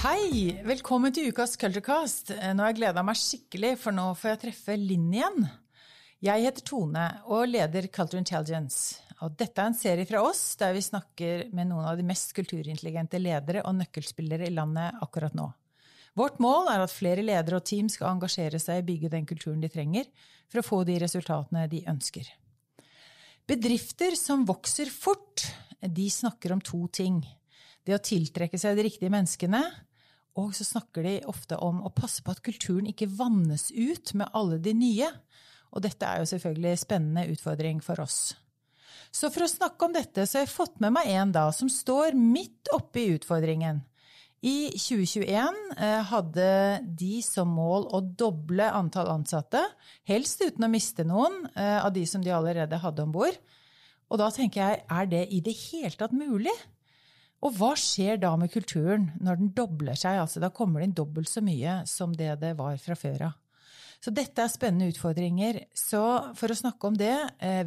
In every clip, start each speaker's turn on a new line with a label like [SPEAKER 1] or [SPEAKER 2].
[SPEAKER 1] Hei! Velkommen til ukas Culturecast. Nå har jeg gleda meg skikkelig, for nå får jeg treffe Linn igjen. Jeg heter Tone og leder Culture Intelligence. Og dette er en serie fra oss der vi snakker med noen av de mest kulturintelligente ledere og nøkkelspillere i landet akkurat nå. Vårt mål er at flere ledere og team skal engasjere seg i å bygge den kulturen de trenger for å få de resultatene de ønsker. Bedrifter som vokser fort, de snakker om to ting. Det å tiltrekke seg de riktige menneskene, og så snakker de ofte om å passe på at kulturen ikke vannes ut med alle de nye. Og dette er jo selvfølgelig en spennende utfordring for oss. Så for å snakke om dette, så har jeg fått med meg en da som står midt oppe i utfordringen. I 2021 hadde de som mål å doble antall ansatte, helst uten å miste noen av de som de allerede hadde om bord. Og da tenker jeg, er det i det hele tatt mulig? Og hva skjer da med kulturen når den dobler seg? Altså, da kommer det inn dobbelt så mye som det det var fra før av. Så dette er spennende utfordringer. Så for å snakke om det,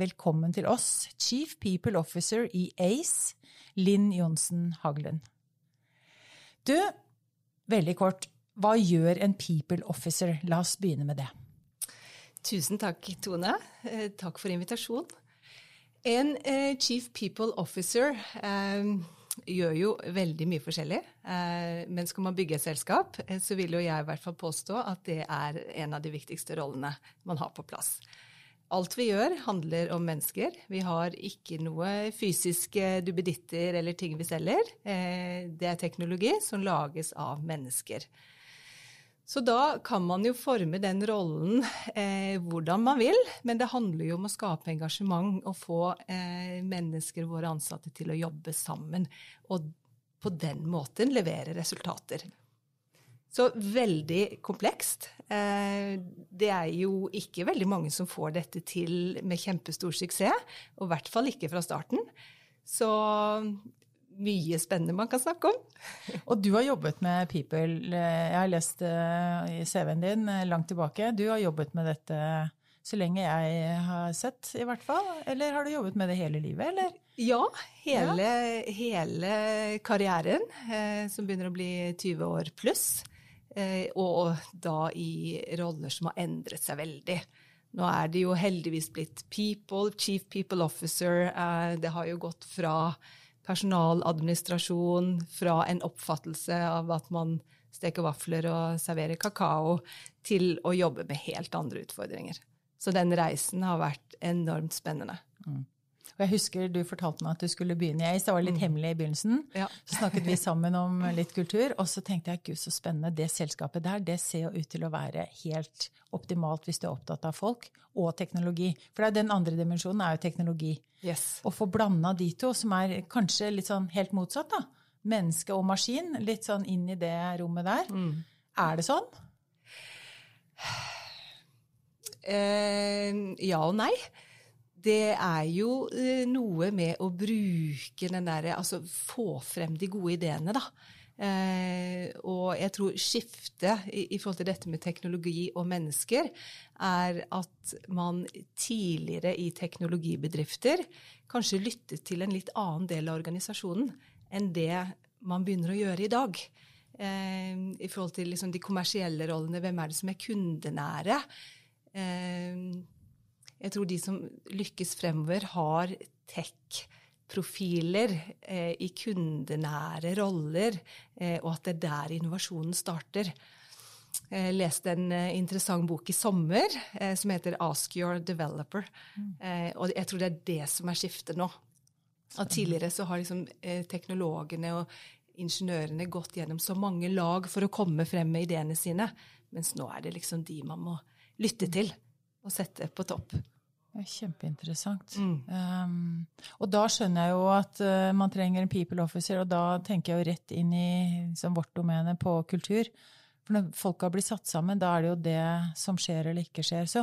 [SPEAKER 1] velkommen til oss, Chief People Officer i ACE, Linn Johnsen Haglen. Du, veldig kort, hva gjør en People Officer? La oss begynne med det.
[SPEAKER 2] Tusen takk, Tone. Takk for invitasjonen. En Chief People Officer gjør jo veldig mye forskjellig. Men skal man bygge et selskap, så vil jo jeg i hvert fall påstå at det er en av de viktigste rollene man har på plass. Alt vi gjør, handler om mennesker. Vi har ikke noe fysiske duppeditter eller ting vi selger. Det er teknologi som lages av mennesker. Så da kan man jo forme den rollen eh, hvordan man vil, men det handler jo om å skape engasjement og få eh, mennesker, våre ansatte, til å jobbe sammen. Og på den måten levere resultater. Så veldig komplekst. Eh, det er jo ikke veldig mange som får dette til med kjempestor suksess, og i hvert fall ikke fra starten. Så mye spennende man kan snakke om.
[SPEAKER 1] Og du har jobbet med People. Jeg har lest i CV-en din langt tilbake. Du har jobbet med dette så lenge jeg har sett, i hvert fall. Eller har du jobbet med det hele livet, eller?
[SPEAKER 2] Ja, hele, ja. hele karrieren, som begynner å bli 20 år pluss. Og da i roller som har endret seg veldig. Nå er det jo heldigvis blitt people, chief people officer. Det har jo gått fra personaladministrasjon, fra en oppfattelse av at man steker vafler og serverer kakao, til å jobbe med helt andre utfordringer. Så den reisen har vært enormt spennende.
[SPEAKER 1] Mm. Og jeg husker du fortalte meg at du skulle begynne i ACE. Det var litt mm. hemmelig i begynnelsen. Ja. Så snakket vi sammen om litt kultur, og så tenkte jeg gud, så spennende. Det selskapet der, det ser jo ut til å være helt optimalt hvis du er opptatt av folk og teknologi. For den andre dimensjonen er jo teknologi.
[SPEAKER 2] Yes.
[SPEAKER 1] Å få blanda de to, som er kanskje litt sånn helt motsatt, da. Menneske og maskin, litt sånn inn i det rommet der. Mm. Er det sånn?
[SPEAKER 2] Eh, ja og nei det er jo noe med å bruke den derre Altså få frem de gode ideene, da. Eh, og jeg tror skiftet i, i, forhold til dette med teknologi og mennesker er at man tidligere i teknologibedrifter kanskje lyttet til en litt annen del av organisasjonen enn det man begynner å gjøre i dag. Eh, I forhold til liksom de kommersielle rollene. Hvem er det som er kundenære? Eh, jeg tror de som lykkes fremover, har tech-profiler eh, i kundenære roller, eh, og at det er der innovasjonen starter. Jeg leste en eh, interessant bok i sommer eh, som heter 'Ask Your Developer'. Mm. Eh, og jeg tror det er det som er skiftet nå. Og tidligere så har liksom, eh, teknologene og ingeniørene gått gjennom så mange lag for å komme frem med ideene sine, mens nå er det liksom de man må lytte til og sette på topp.
[SPEAKER 1] Kjempeinteressant. Mm. Um, og da skjønner jeg jo at uh, man trenger en people officer, og da tenker jeg jo rett inn i liksom, vårt domene på kultur. For når folka blir satt sammen, da er det jo det som skjer eller ikke skjer. Så,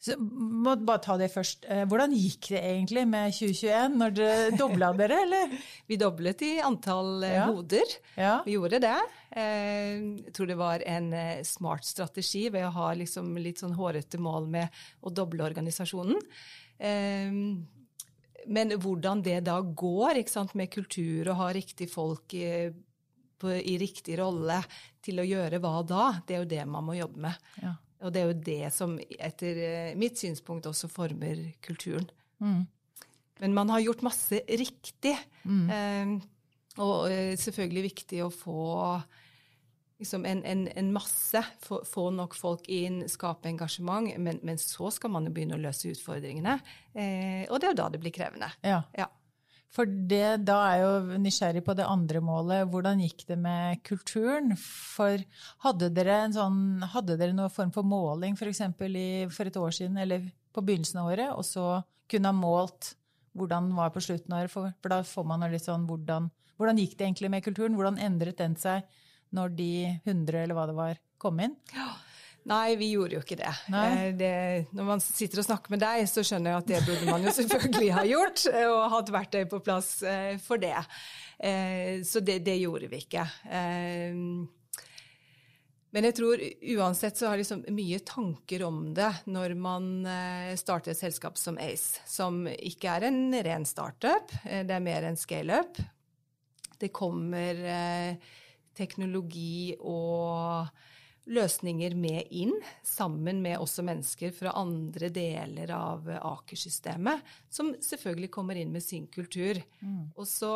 [SPEAKER 1] så må bare ta det først. Eh, hvordan gikk det egentlig med 2021, når dere dobla dere, eller?
[SPEAKER 2] Vi doblet i antall eh, ja. hoder. Ja. Vi gjorde det. Eh, jeg tror det var en smart strategi ved å ha liksom litt sånn hårete mål med å doble organisasjonen. Men hvordan det da går med kultur og ha riktig folk på, i riktig rolle til å gjøre hva da? Det er jo det man må jobbe med.
[SPEAKER 1] Ja.
[SPEAKER 2] Og det er jo det som etter eh, mitt synspunkt også former kulturen.
[SPEAKER 1] Mm.
[SPEAKER 2] Men man har gjort masse riktig.
[SPEAKER 1] Mm.
[SPEAKER 2] Eh, og selvfølgelig viktig å få liksom en, en, en masse, få, få, nok folk inn, skape engasjement. Men, men, så skal man jo begynne å løse utfordringene. Eh, og det er jo da det blir krevende.
[SPEAKER 1] Ja.
[SPEAKER 2] ja.
[SPEAKER 1] For det, da er jeg jo nysgjerrig på det andre målet. Hvordan gikk det med kulturen? For hadde dere, sånn, hadde dere noen form for måling f.eks. For, for et år siden eller på begynnelsen av året, og så kunne ha målt hvordan var på slutten av året? For, for da får man litt sånn hvordan, hvordan gikk det egentlig med kulturen? Hvordan endret den seg når de 100 eller hva det var, kom inn?
[SPEAKER 2] Ja. Nei, vi gjorde jo ikke det. Eh, det. Når man sitter og snakker med deg, så skjønner jeg at det burde man jo selvfølgelig ha gjort, eh, og hatt verktøy på plass eh, for det. Så det, det gjorde vi ikke. Men jeg tror uansett så har liksom mye tanker om det når man starter et selskap som Ace, som ikke er en ren startup, det er mer en scaleup. Det kommer teknologi og løsninger med inn, sammen med også mennesker fra andre deler av Aker-systemet, som selvfølgelig kommer inn med sin kultur. Mm. Og så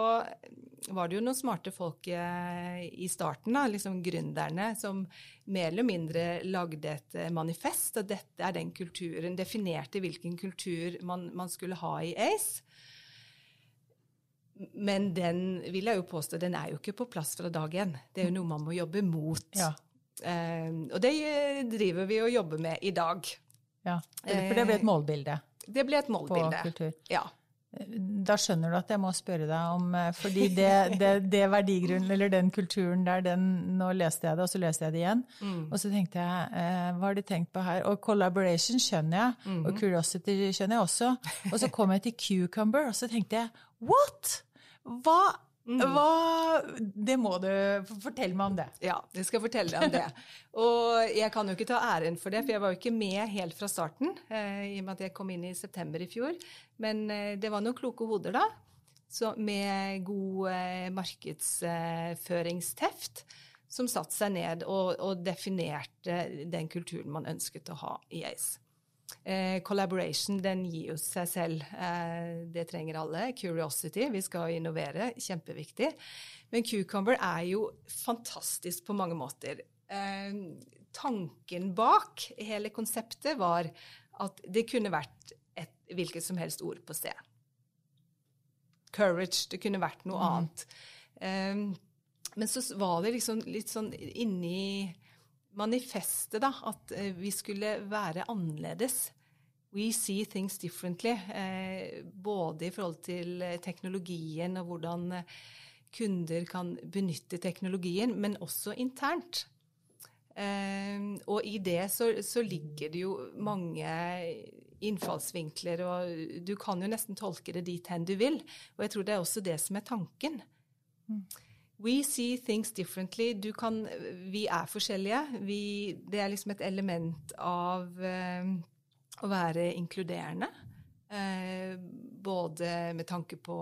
[SPEAKER 2] var det jo noen smarte folk eh, i starten, da, liksom gründerne, som mer eller mindre lagde et eh, manifest, og dette er den kulturen, definerte hvilken kultur man, man skulle ha i ACE. Men den vil jeg jo påstå, den er jo ikke på plass fra dag én. Det er jo noe man må jobbe mot.
[SPEAKER 1] Ja.
[SPEAKER 2] Eh, og det driver vi og jobber med i dag.
[SPEAKER 1] Ja, For det ble et målbilde?
[SPEAKER 2] Det ble et målbilde.
[SPEAKER 1] På kultur.
[SPEAKER 2] Ja.
[SPEAKER 1] Da skjønner du at jeg må spørre deg om eh, Fordi det, det, det verdigrunnen, eller den kulturen der, den, nå leste jeg det, og så leste jeg det igjen. Mm. Og så tenkte jeg, eh, hva har de tenkt på her? Og collaboration skjønner jeg, mm. og curiosity skjønner jeg også. Og så kom jeg til cucumber, og så tenkte jeg what? Hva. Hva, det må du fortelle meg om det.
[SPEAKER 2] Ja, jeg skal fortelle deg om det. Og jeg kan jo ikke ta æren for det, for jeg var jo ikke med helt fra starten. Eh, I og med at jeg kom inn i september i fjor. Men eh, det var noen kloke hoder da. Så med god eh, markedsføringsteft. Som satte seg ned og, og definerte den kulturen man ønsket å ha i ACE. Eh, collaboration den gir jo seg selv. Eh, det trenger alle. Curiosity, vi skal innovere. Kjempeviktig. Men Cucumber er jo fantastisk på mange måter. Eh, tanken bak hele konseptet var at det kunne vært et hvilket som helst ord på sted. Courage. Det kunne vært noe mm. annet. Eh, men så var det liksom litt sånn inni manifestet, da, at eh, vi skulle være annerledes. We see things differently. Eh, både i forhold til eh, teknologien og hvordan kunder kan benytte teknologien, men også internt. og i det så, så ligger det jo mange innfallsvinkler, og du kan jo nesten tolke det dit hen du vil. Og jeg tror det er også det som er tanken. Mm. We see things differently. Kan, vi er forskjellige. Vi, det er liksom et element av eh, å være inkluderende. Eh, både med tanke på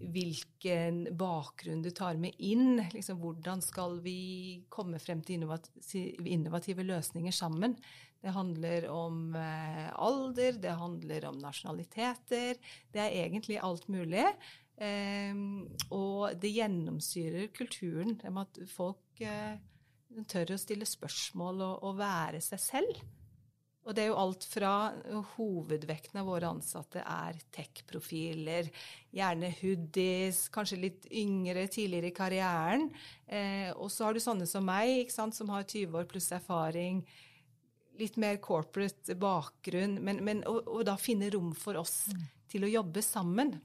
[SPEAKER 2] hvilken bakgrunn du tar med inn. Liksom, hvordan skal vi komme frem til innovative løsninger sammen? Det handler om uh, alder, det handler om nasjonaliteter. Det er egentlig alt mulig. Um, og det gjennomsyrer kulturen med at folk uh, tør å stille spørsmål og, og, være seg selv. Og det er jo alt fra hovedvekten av våre ansatte er tech-profiler, gjerne hoodies, kanskje litt yngre tidligere i karrieren. Eh, og så har du sånne som meg, sant, som har 20 år pluss erfaring. Litt mer corporate bakgrunn, men, men og, og da finne rom for oss mm. til å jobbe sammen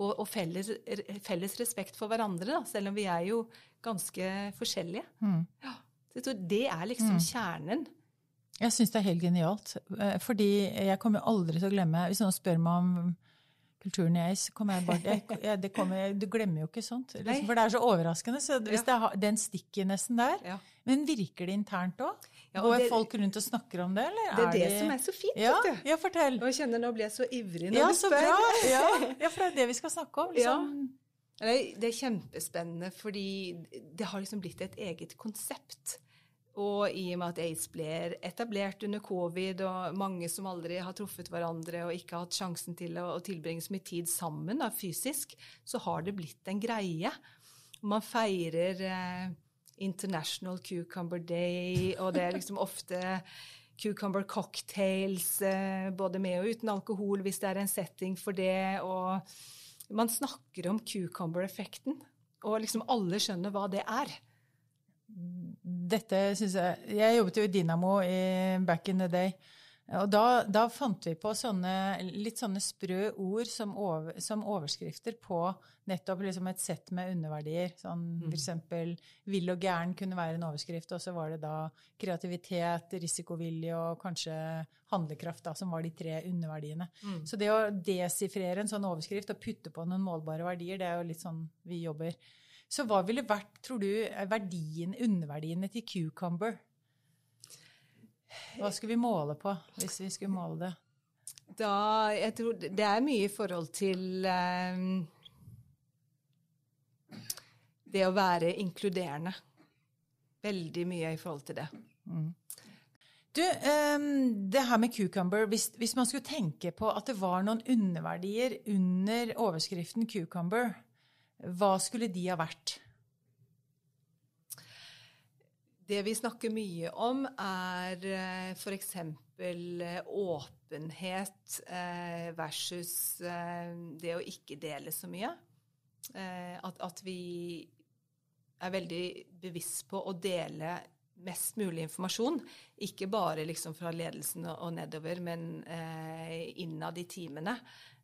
[SPEAKER 2] og, og felles, felles, respekt for hverandre, da, selv om vi er jo ganske forskjellige. Mm. Ja, det er liksom mm. kjernen.
[SPEAKER 1] Jeg syns det er helt genialt. Eh, fordi jeg kommer aldri til å glemme Hvis noen spør meg om kulturen i Ace, Du glemmer jo ikke sånt. Liksom, for det er så overraskende. Så hvis ja. det, den stikker nesten der. Ja. Men virker det internt òg? Ja, Går folk rundt og snakker om det, eller?
[SPEAKER 2] Det er, er det de... som er så fint,
[SPEAKER 1] ja, vet du. Ja, fortell.
[SPEAKER 2] Og jeg kjenner nå blir jeg så ivrig når
[SPEAKER 1] ja,
[SPEAKER 2] du spør.
[SPEAKER 1] Så bra. Ja, ja, for det er det vi skal snakke om. Liksom.
[SPEAKER 2] Det er kjempespennende, fordi det har liksom blitt et eget konsept. Og i og med at aids ble etablert under covid, og mange som aldri har truffet hverandre og ikke har hatt sjansen til å, å tilbringe så mye tid sammen da, fysisk, så har det blitt en greie. Man feirer eh, International Cucumber Day, og det er liksom ofte cucumber cocktails, eh, både med og uten alkohol hvis det er en setting for det. og Man snakker om cucumber-effekten, og liksom alle skjønner hva det er
[SPEAKER 1] dette syns jeg Jeg jobbet jo i Dynamo i back in the day. Og da, da, fant vi på sånne, litt sånne sprø ord som, over, som overskrifter på nettopp liksom et sett med underverdier. Sånn mm. f.eks. 'vill og gæren' kunne være en overskrift, og så var det da kreativitet, risikovilje og kanskje handlekraft da, som var de tre underverdiene. Mm. Så det å desifrere en sånn overskrift og putte på noen målbare verdier, det er jo litt sånn vi jobber. Så hva ville vært, tror du, verdien, underverdiene til cucumber? Hva skulle vi måle på, hvis vi skulle måle det?
[SPEAKER 2] Da, jeg tror Det er mye i forhold til um, det å være inkluderende. Veldig mye i forhold til det. Mm.
[SPEAKER 1] Du, um, det her med cucumber, hvis, hvis, man skulle tenke på at det var noen underverdier under overskriften cucumber, hva skulle de ha vært?
[SPEAKER 2] Det vi snakker mye om, er eh, f.eks. Eh, åpenhet eh, versus det å ikke dele så mye. At, vi er veldig bevisst på å dele mest mulig informasjon. Ikke bare liksom fra ledelsen og nedover, men innad i teamene.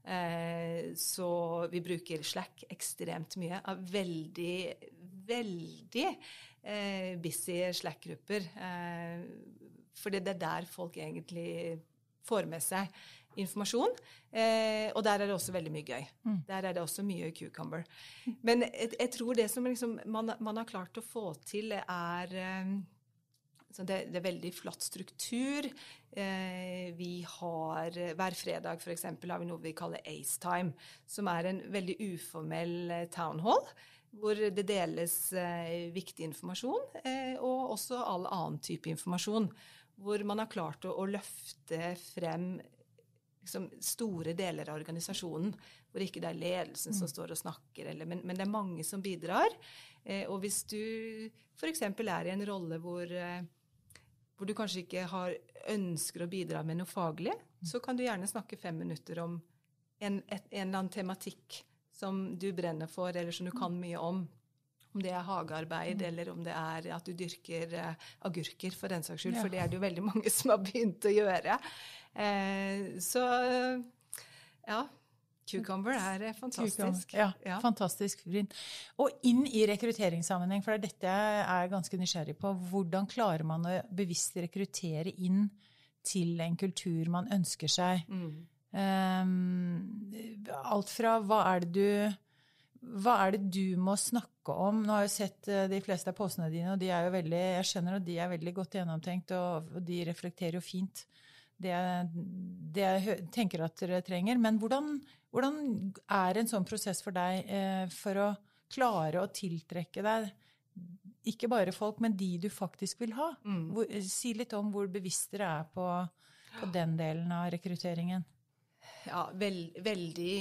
[SPEAKER 2] Eh, så vi bruker Slack ekstremt mye. Av veldig, veldig eh, busy Slack-grupper. Eh, for det er der folk egentlig får med seg informasjon. Eh, og der er det også veldig mye gøy. Mm. Der er det også mye cucumber. Men jeg, jeg tror det som liksom man, man, har klart å få til, er eh, det, det, er veldig flatt struktur. Eh, vi har Hver fredag f.eks. har vi noe vi kaller Ace Time, som er en veldig uformell eh, town hall. Hvor det deles eh, viktig informasjon, eh, og også all annen type informasjon. Hvor man har klart å, å løfte frem liksom, store deler av organisasjonen. Hvor ikke det er ledelsen mm. som står og snakker, eller, men, men, det er mange som bidrar. Eh, og hvis du f.eks. er i en rolle hvor eh, hvor du kanskje ikke har, ønsker å bidra med noe faglig, så kan du gjerne snakke fem minutter om en, et, en eller annen tematikk som du brenner for, eller som du kan mye om. Om det er hagearbeid, mm. eller om det er at du dyrker uh, agurker, for den saks skyld. Ja. For det er det jo veldig mange som har begynt å gjøre. Uh, så ja. Cucumber er fantastisk. fantastisk.
[SPEAKER 1] Ja, ja, fantastisk. Og inn i rekrutteringssammenheng, for det er dette jeg er ganske nysgjerrig på. Hvordan klarer man å bevisst rekruttere inn til en kultur man ønsker seg? Mm. Um, alt fra hva er det du hva er det du må snakke om? Nå har jeg sett eh, de fleste av postene dine, og de er jo veldig, jeg skjønner at de er veldig godt gjennomtenkt, og de reflekterer jo fint det, det, jeg tenker at dere trenger. Men hvordan, hvordan, er en sånn prosess for deg eh, for å klare å tiltrekke deg ikke bare folk, men de du faktisk vil ha? Mm. Hvor, si litt om hvor bevisst dere er på, på den delen av rekrutteringen
[SPEAKER 2] ja, veld, veldig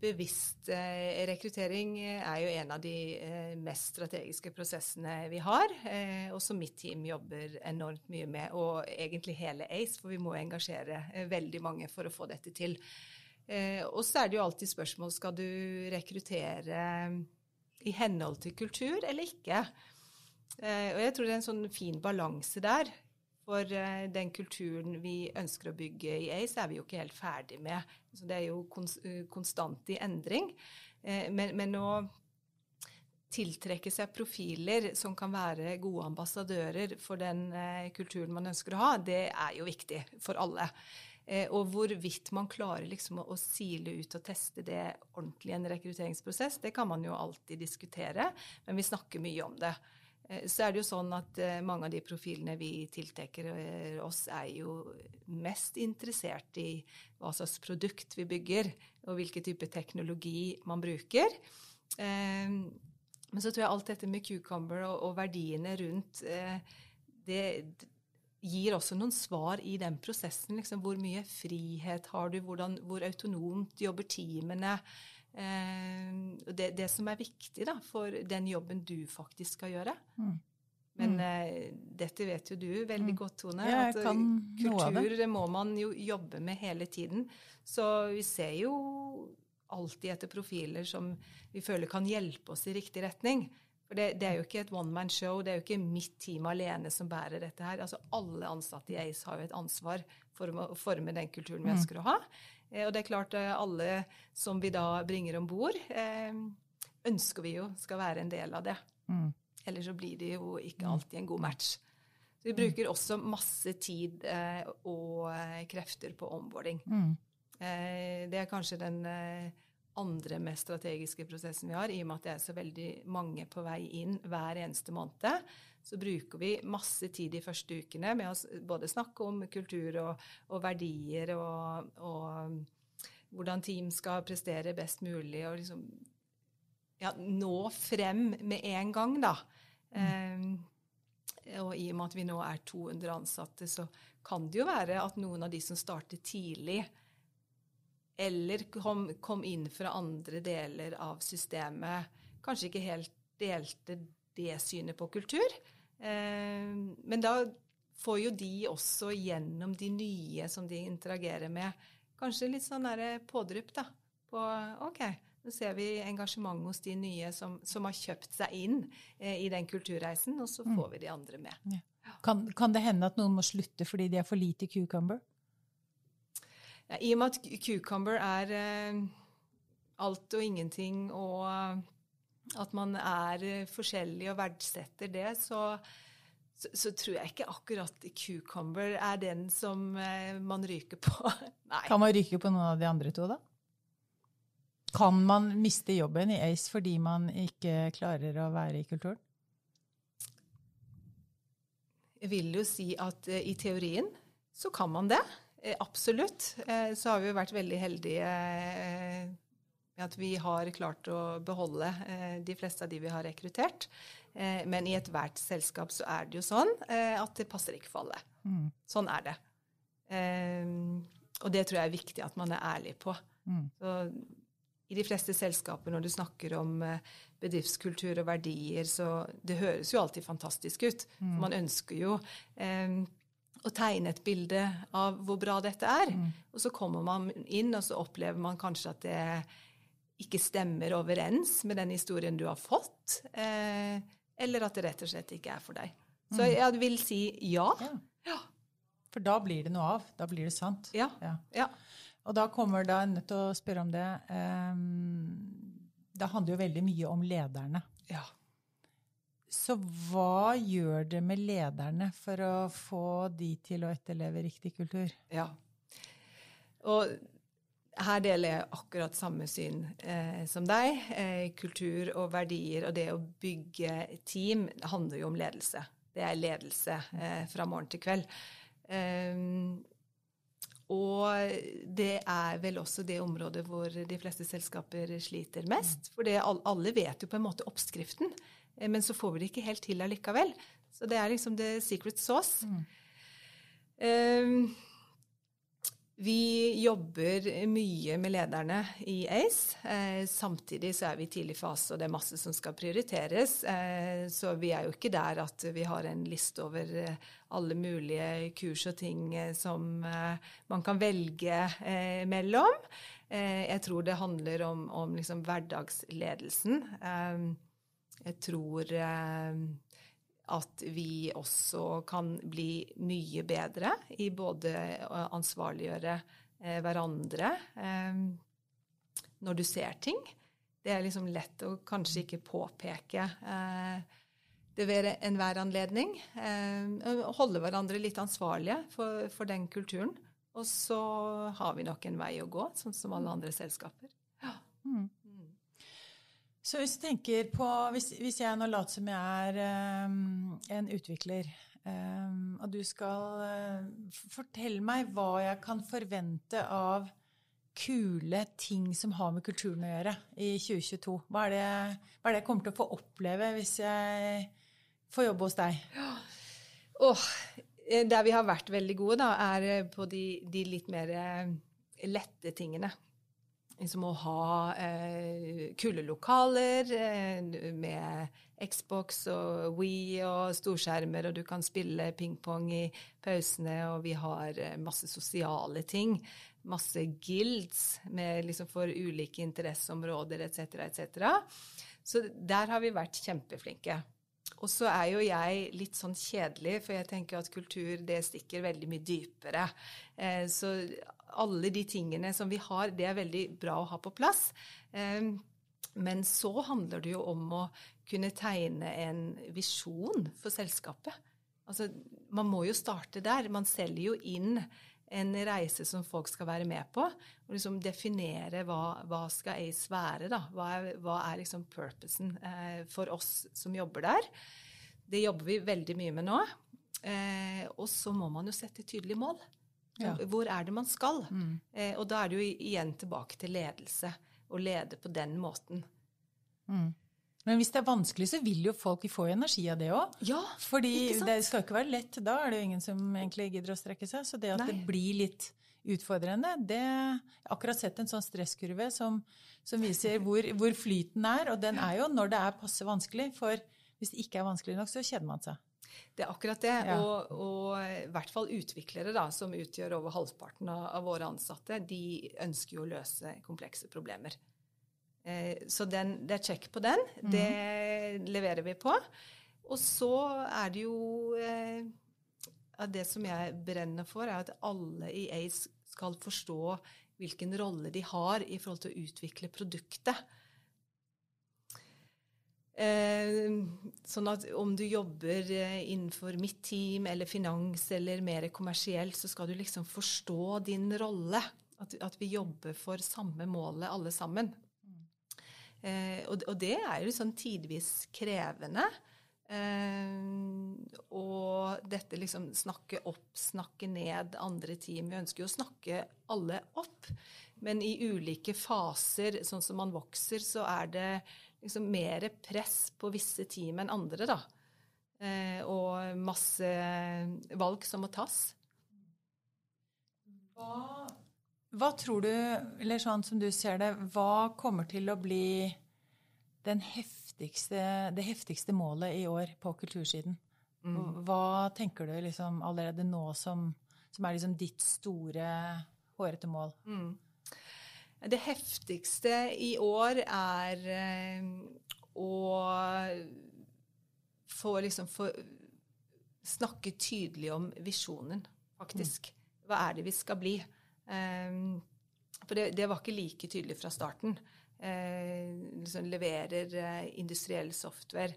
[SPEAKER 2] bevisst eh, rekruttering er jo en av de eh, mest strategiske prosessene vi har, eh, og som mitt team jobber enormt mye med, og egentlig hele ACE, for vi må engasjere eh, veldig mange for å få dette til. Eh, og så er det jo alltid spørsmål skal du rekruttere i henhold til kultur eller ikke. Eh, og jeg tror det er en sånn fin balanse der. For uh, den kulturen vi ønsker å bygge i ACE, er vi jo ikke helt ferdig med. Så det er jo uh, konstant i endring. Uh, men, men, å tiltrekke seg profiler som kan være gode ambassadører for den kulturen man ønsker å ha, det er jo viktig for alle. og hvorvidt man klarer liksom å sile ut og teste det ordentlig i en rekrutteringsprosess, det kan man jo alltid diskutere, men vi snakker mye om det. Eh, så er det jo sånn at eh, mange av de profilene vi tiltrekker eh, oss, er jo mest interessert i hva slags produkt vi bygger, og hvilken type teknologi man bruker. Men så tror jeg alt dette med cucumber og, verdiene rundt det, gir også noen svar i den prosessen. Liksom, hvor mye frihet har du? Hvordan, hvor autonomt jobber teamene? Eh, det, det, som er viktig da, for den jobben du faktisk skal gjøre. Mm. Men uh, dette vet jo du veldig mm. godt, Tone.
[SPEAKER 1] Ja, at kan
[SPEAKER 2] kultur det. må man jo jobbe med hele tiden. Så vi ser jo alltid etter profiler som vi føler kan hjelpe oss i riktig retning. For det, det er jo ikke et one man show, det er jo ikke mitt team alene som bærer dette her. Altså Alle ansatte i ACE har jo et ansvar for å forme den kulturen vi mm. ønsker å ha. Eh, og det er klart, eh, alle som vi da bringer om bord, eh, ønsker vi jo skal være en del av det. Mm. Ellers så blir det jo ikke mm. alltid en god match. Så vi mm. bruker også masse tid og krefter på onboarding. Mm. Det er kanskje den andre mest strategiske prosessen vi har, i og med at det er så veldig mange på vei inn hver eneste måned. Så bruker vi masse tid de første ukene med å både snakke om kultur og, og verdier og, og, hvordan team skal prestere best mulig, og liksom ja, nå frem med en gang, da. Mm. Um, og i og med at vi nå er 200 ansatte, så kan det jo være at noen av de som startet tidlig, eller kom, kom inn fra andre deler av systemet, kanskje ikke helt delte det synet på kultur. Eh, men da får jo de også gjennom de nye som de interagerer med, kanskje litt sånn pådrypp da, på OK, nå ser vi engasjement hos de nye som, som har kjøpt seg inn eh, i den kulturreisen, og så mm. får vi de andre med. Ja.
[SPEAKER 1] Kan, kan, det hende at noen må slutte fordi de er for lite cucumber?
[SPEAKER 2] Ja, I og med at cucumber er eh, alt og ingenting, og at man er eh, forskjellig og verdsetter det, så, så, så, tror jeg ikke akkurat cucumber er den som eh, man ryker på.
[SPEAKER 1] Nei. Kan man ryke på noen av de andre to, da? Kan man miste jobben i ACE fordi man ikke klarer å være i kulturen?
[SPEAKER 2] Jeg vil jo si at uh, i teorien så kan man det. Absolutt. Så har vi jo vært veldig heldige med at vi har klart å beholde de fleste av de vi har rekruttert. men i ethvert selskap så er det jo sånn at det passer ikke for alle. Mm. Sånn er det. og det tror jeg er viktig at man er ærlig på. Mm. Så i de fleste selskaper når du snakker om eh, bedriftskultur og verdier, så det høres jo alltid fantastisk ut. Mm. Man ønsker jo eh, å tegne et bilde av hvor bra dette er. Mm. Og så kommer man inn, og så opplever man kanskje at det ikke stemmer overens med den historien du har fått. Eh, eller at det rett og slett ikke er for deg. Så mm. jeg vil si ja. ja.
[SPEAKER 1] For da blir det noe av. Da blir det sant.
[SPEAKER 2] Ja. ja. ja.
[SPEAKER 1] Og da kommer da jeg nødt til å spørre om det um, Det handler jo veldig mye om lederne.
[SPEAKER 2] Ja.
[SPEAKER 1] Så hva gjør det med lederne for å få de til å etterleve riktig kultur?
[SPEAKER 2] Ja. Og her deler jeg akkurat samme syn eh, som deg. Eh, kultur og verdier og det å bygge team handler jo om ledelse. Det er ledelse eh, fra morgen til kveld. Um, og det er vel også det området hvor de fleste selskaper sliter mest. For det, alle vet jo på en måte oppskriften, eh, men så får vi det ikke helt til allikevel. Så det er liksom the secret sauce. Mm. Vi jobber mye med lederne i ACE. Eh, samtidig så er vi i tidlig fase, og det er masse som skal prioriteres. Eh, så vi er jo ikke der at vi har en liste over eh, alle mulige kurs og ting som man kan velge mellom. jeg tror det handler om, om liksom hverdagsledelsen. jeg tror at vi også kan bli mye bedre i både å ansvarliggjøre eh, hverandre eh, når du ser ting. Det er liksom lett å kanskje ikke påpeke eh, det ved enhver anledning. Holde hverandre litt ansvarlige for, for, den kulturen. Og så har vi nok en vei å gå, sånn som alle andre selskaper. Ja. Mm.
[SPEAKER 1] Så hvis du tenker på Hvis, hvis jeg nå later som jeg er um, en utvikler, um, og du skal uh, fortelle meg hva jeg kan forvente av kule ting som har med kulturen å gjøre i 2022? Hva er det, hva er det jeg kommer til å få oppleve hvis jeg får jobbe hos deg?
[SPEAKER 2] Oh, der vi har vært veldig gode, da, er eh, på de, de litt mer eh, lette tingene. Liksom å ha eh, kule lokaler eh, med Xbox og Wii og storskjermer, og du kan spille pingpong i pausene, og vi har masse sosiale ting masse guilds liksom, for ulike interesseområder etc., etc. Så der har vi vært kjempeflinke. Og så er jo jeg litt sånn kjedelig, for jeg tenker at kultur det stikker veldig mye dypere. Eh, så alle de tingene som vi har, det er veldig bra å ha på plass. Eh, men så handler det jo om å kunne tegne en visjon for selskapet. Altså, man må jo starte der. Man selger jo inn en reise som folk skal være med på. Og liksom definere hva, hva skal ACE være, da. Hva er, hva er liksom purposen eh, for oss som jobber der. Det jobber vi veldig mye med nå. Eh, og så må man jo sette tydelige mål. Ja. Hvor er det man skal? Mm. Eh, og da er det jo igjen tilbake til ledelse. Å lede på den måten.
[SPEAKER 1] Mm. Men hvis det er vanskelig, så vil jo folk få energi av det òg.
[SPEAKER 2] Ja,
[SPEAKER 1] Fordi det skal ikke være lett. Da er det jo ingen som egentlig gidder å strekke seg. Så det at Nei. det blir litt utfordrende, det Jeg har akkurat sett en sånn stresskurve som, som viser hvor, hvor, flyten er. Og den er jo når det er passe vanskelig. For hvis det ikke er vanskelig nok, så kjeder man seg.
[SPEAKER 2] Det er akkurat det. Ja. Og, og, i hvert fall utviklere, da, som utgjør over halvparten av, av våre ansatte, de ønsker jo å løse komplekse problemer. Eh, så den, det er check på den. Mm. Det leverer vi på. Og så er det jo eh, Det som jeg brenner for, er at alle i ACE skal forstå hvilken rolle de har i forhold til å utvikle produktet. Eh, sånn at om du jobber innenfor mitt team eller finans eller mer kommersielt, så skal du liksom forstå din rolle. At, at vi jobber for samme målet alle sammen. Eh, og, det er jo sånn tidvis krevende. Eh, og dette liksom snakke opp, snakke ned andre team. Vi ønsker jo å snakke alle opp. Men i ulike faser, sånn som man vokser, så er det liksom mer press på visse team enn andre, da. Eh, og masse valg som må tas.
[SPEAKER 1] Hva hva tror du, eller sånn som du ser det, hva kommer til å bli heftigste, det heftigste målet i år på kultursiden? Mm. Hva tenker du liksom allerede nå som, som er liksom ditt store, hårete mål? Mm.
[SPEAKER 2] Det heftigste i år er eh, å få liksom få snakke tydelig om visjonen, faktisk. Mm. Hva er det vi skal bli? Ehm, for det, det, var ikke like tydelig fra starten. Eh, liksom leverer eh, industriell software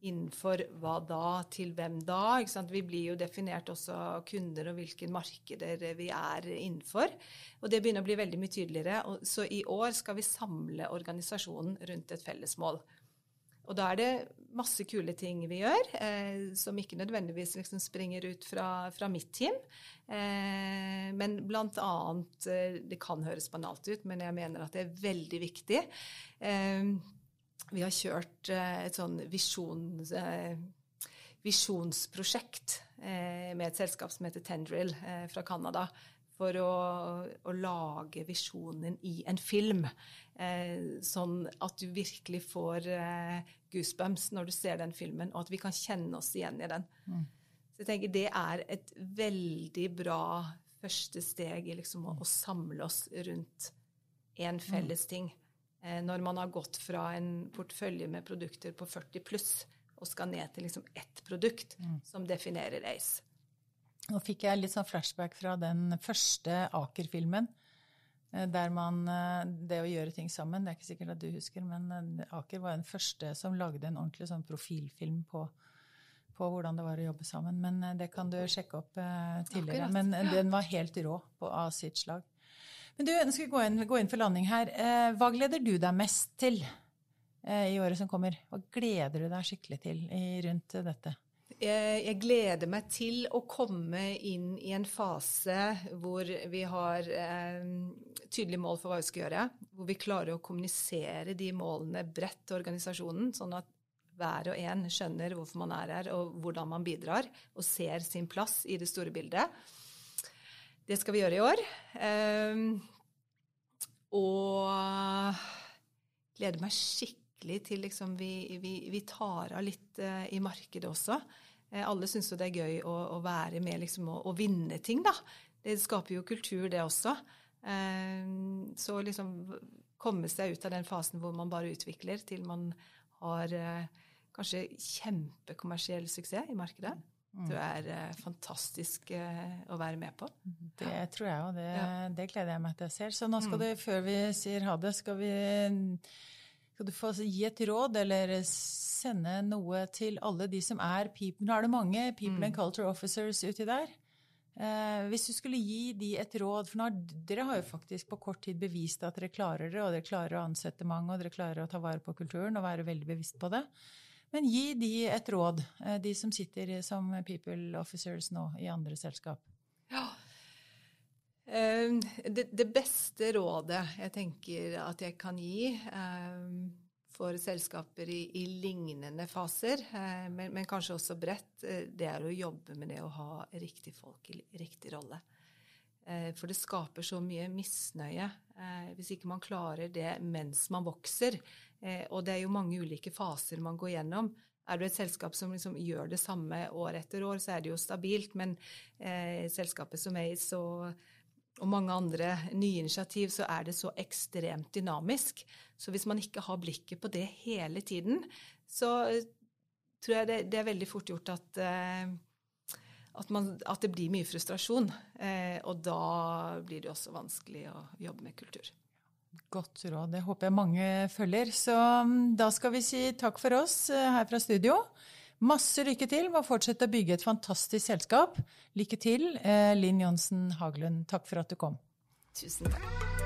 [SPEAKER 2] innenfor hva da, til hvem da? Vi blir jo definert også kunder og hvilke markeder vi er innenfor. Og det begynner å bli veldig mye tydeligere. så i år skal vi samle organisasjonen rundt et felles mål. Og da er det masse kule ting vi gjør, eh, som ikke nødvendigvis liksom springer ut fra, fra mitt team. Eh, men blant annet eh, Det kan høres banalt ut, men jeg mener at det er veldig viktig. Eh, vi har kjørt eh, et sånn visjon, eh, visjonsprosjekt med et selskap som heter Tendril fra Canada for å, å, lage visjonen i en film. Eh, sånn at du virkelig får eh, goosebumps når du ser den filmen, og at vi kan kjenne oss igjen i den. Mm. Så jeg tenker Det er et veldig bra første steg i liksom å, å, samle oss rundt en felles ting. Eh, når man har gått fra en portefølje med produkter på 40 pluss og skal ned til liksom ett produkt mm. som definerer ACE.
[SPEAKER 1] Nå fikk jeg litt sånn flashback fra den første Aker-filmen. Eh, der man eh, Det å gjøre ting sammen, det er ikke sikkert at du husker, men eh, Aker var den første som lagde en ordentlig sånn profilfilm på, på hvordan det var å jobbe sammen. Men det kan du sjekke opp tidligere. Akkurat. Men den var helt rå på, av sitt slag. Men du, nå skal vi gå inn, gå inn for landing her. Hva gleder du deg mest til i året som kommer? Hva gleder du deg skikkelig til rundt dette?
[SPEAKER 2] Jeg, jeg gleder meg til å komme inn i en fase hvor vi har eh, tydelige mål for hva vi skal gjøre. Hvor vi klarer å kommunisere de målene bredt til organisasjonen, sånn at hver og en skjønner hvorfor man er her, og hvordan man bidrar, og ser sin plass i det store bildet. Det skal vi gjøre i år. Eh, og gleder meg skikkelig til liksom vi, vi, vi tar av litt eh, i markedet også. Eh, alle syns jo det er gøy å, å være med liksom, og, og, vinne ting, da. Det skaper jo kultur, det også. Eh, så liksom komme seg ut av den fasen hvor man bare utvikler, til man har eh, kanskje kjempekommersiell suksess i markedet. Mm. Det er fantastisk å være med på.
[SPEAKER 1] Det tror jeg òg. Det, ja. det, gleder jeg meg til jeg ser. Så nå skal mm. du, før vi sier ha det, skal vi skal du få gi et råd eller sende noe til alle de som er people Nå er det mange people mm. and culture officers uti der. Eh, hvis du skulle gi de et råd For nå, dere har jo faktisk på kort tid bevist at dere klarer det, og dere klarer å ansette mange, og dere klarer å ta vare på kulturen og være veldig bevisst på det. Men gi de et råd, eh, de som sitter som people officers nå i andre selskap. Ja.
[SPEAKER 2] Ehm, det, det, beste rådet jeg tenker at jeg kan gi um, for selskaper i, i lignende faser, uh, men, men, kanskje også bredt, uh, det er å jobbe med det å ha riktig folk i riktig rolle. Uh, for det skaper så mye misnøye hvis ikke man klarer det mens man vokser. og det er jo mange ulike faser man går gjennom. Er du et selskap som liksom gjør det samme år etter år, så er det jo stabilt. Men selskapet som er i så og mange andre nye initiativ, så er det så ekstremt dynamisk. Så hvis man ikke har blikket på det hele tiden, så eh, tror jeg det, det er veldig fort gjort at, eh, at, man, at, det blir mye frustrasjon. Eh, og da blir det også vanskelig å jobbe med kultur.
[SPEAKER 1] Godt råd. Det håper jeg mange følger. Så mm, da skal vi si takk for oss her fra studio. Masse lykke til med å fortsette å bygge et fantastisk selskap. Lykke til, eh, Linn Johnsen Haglund. Takk for at du kom.
[SPEAKER 2] Tusen takk.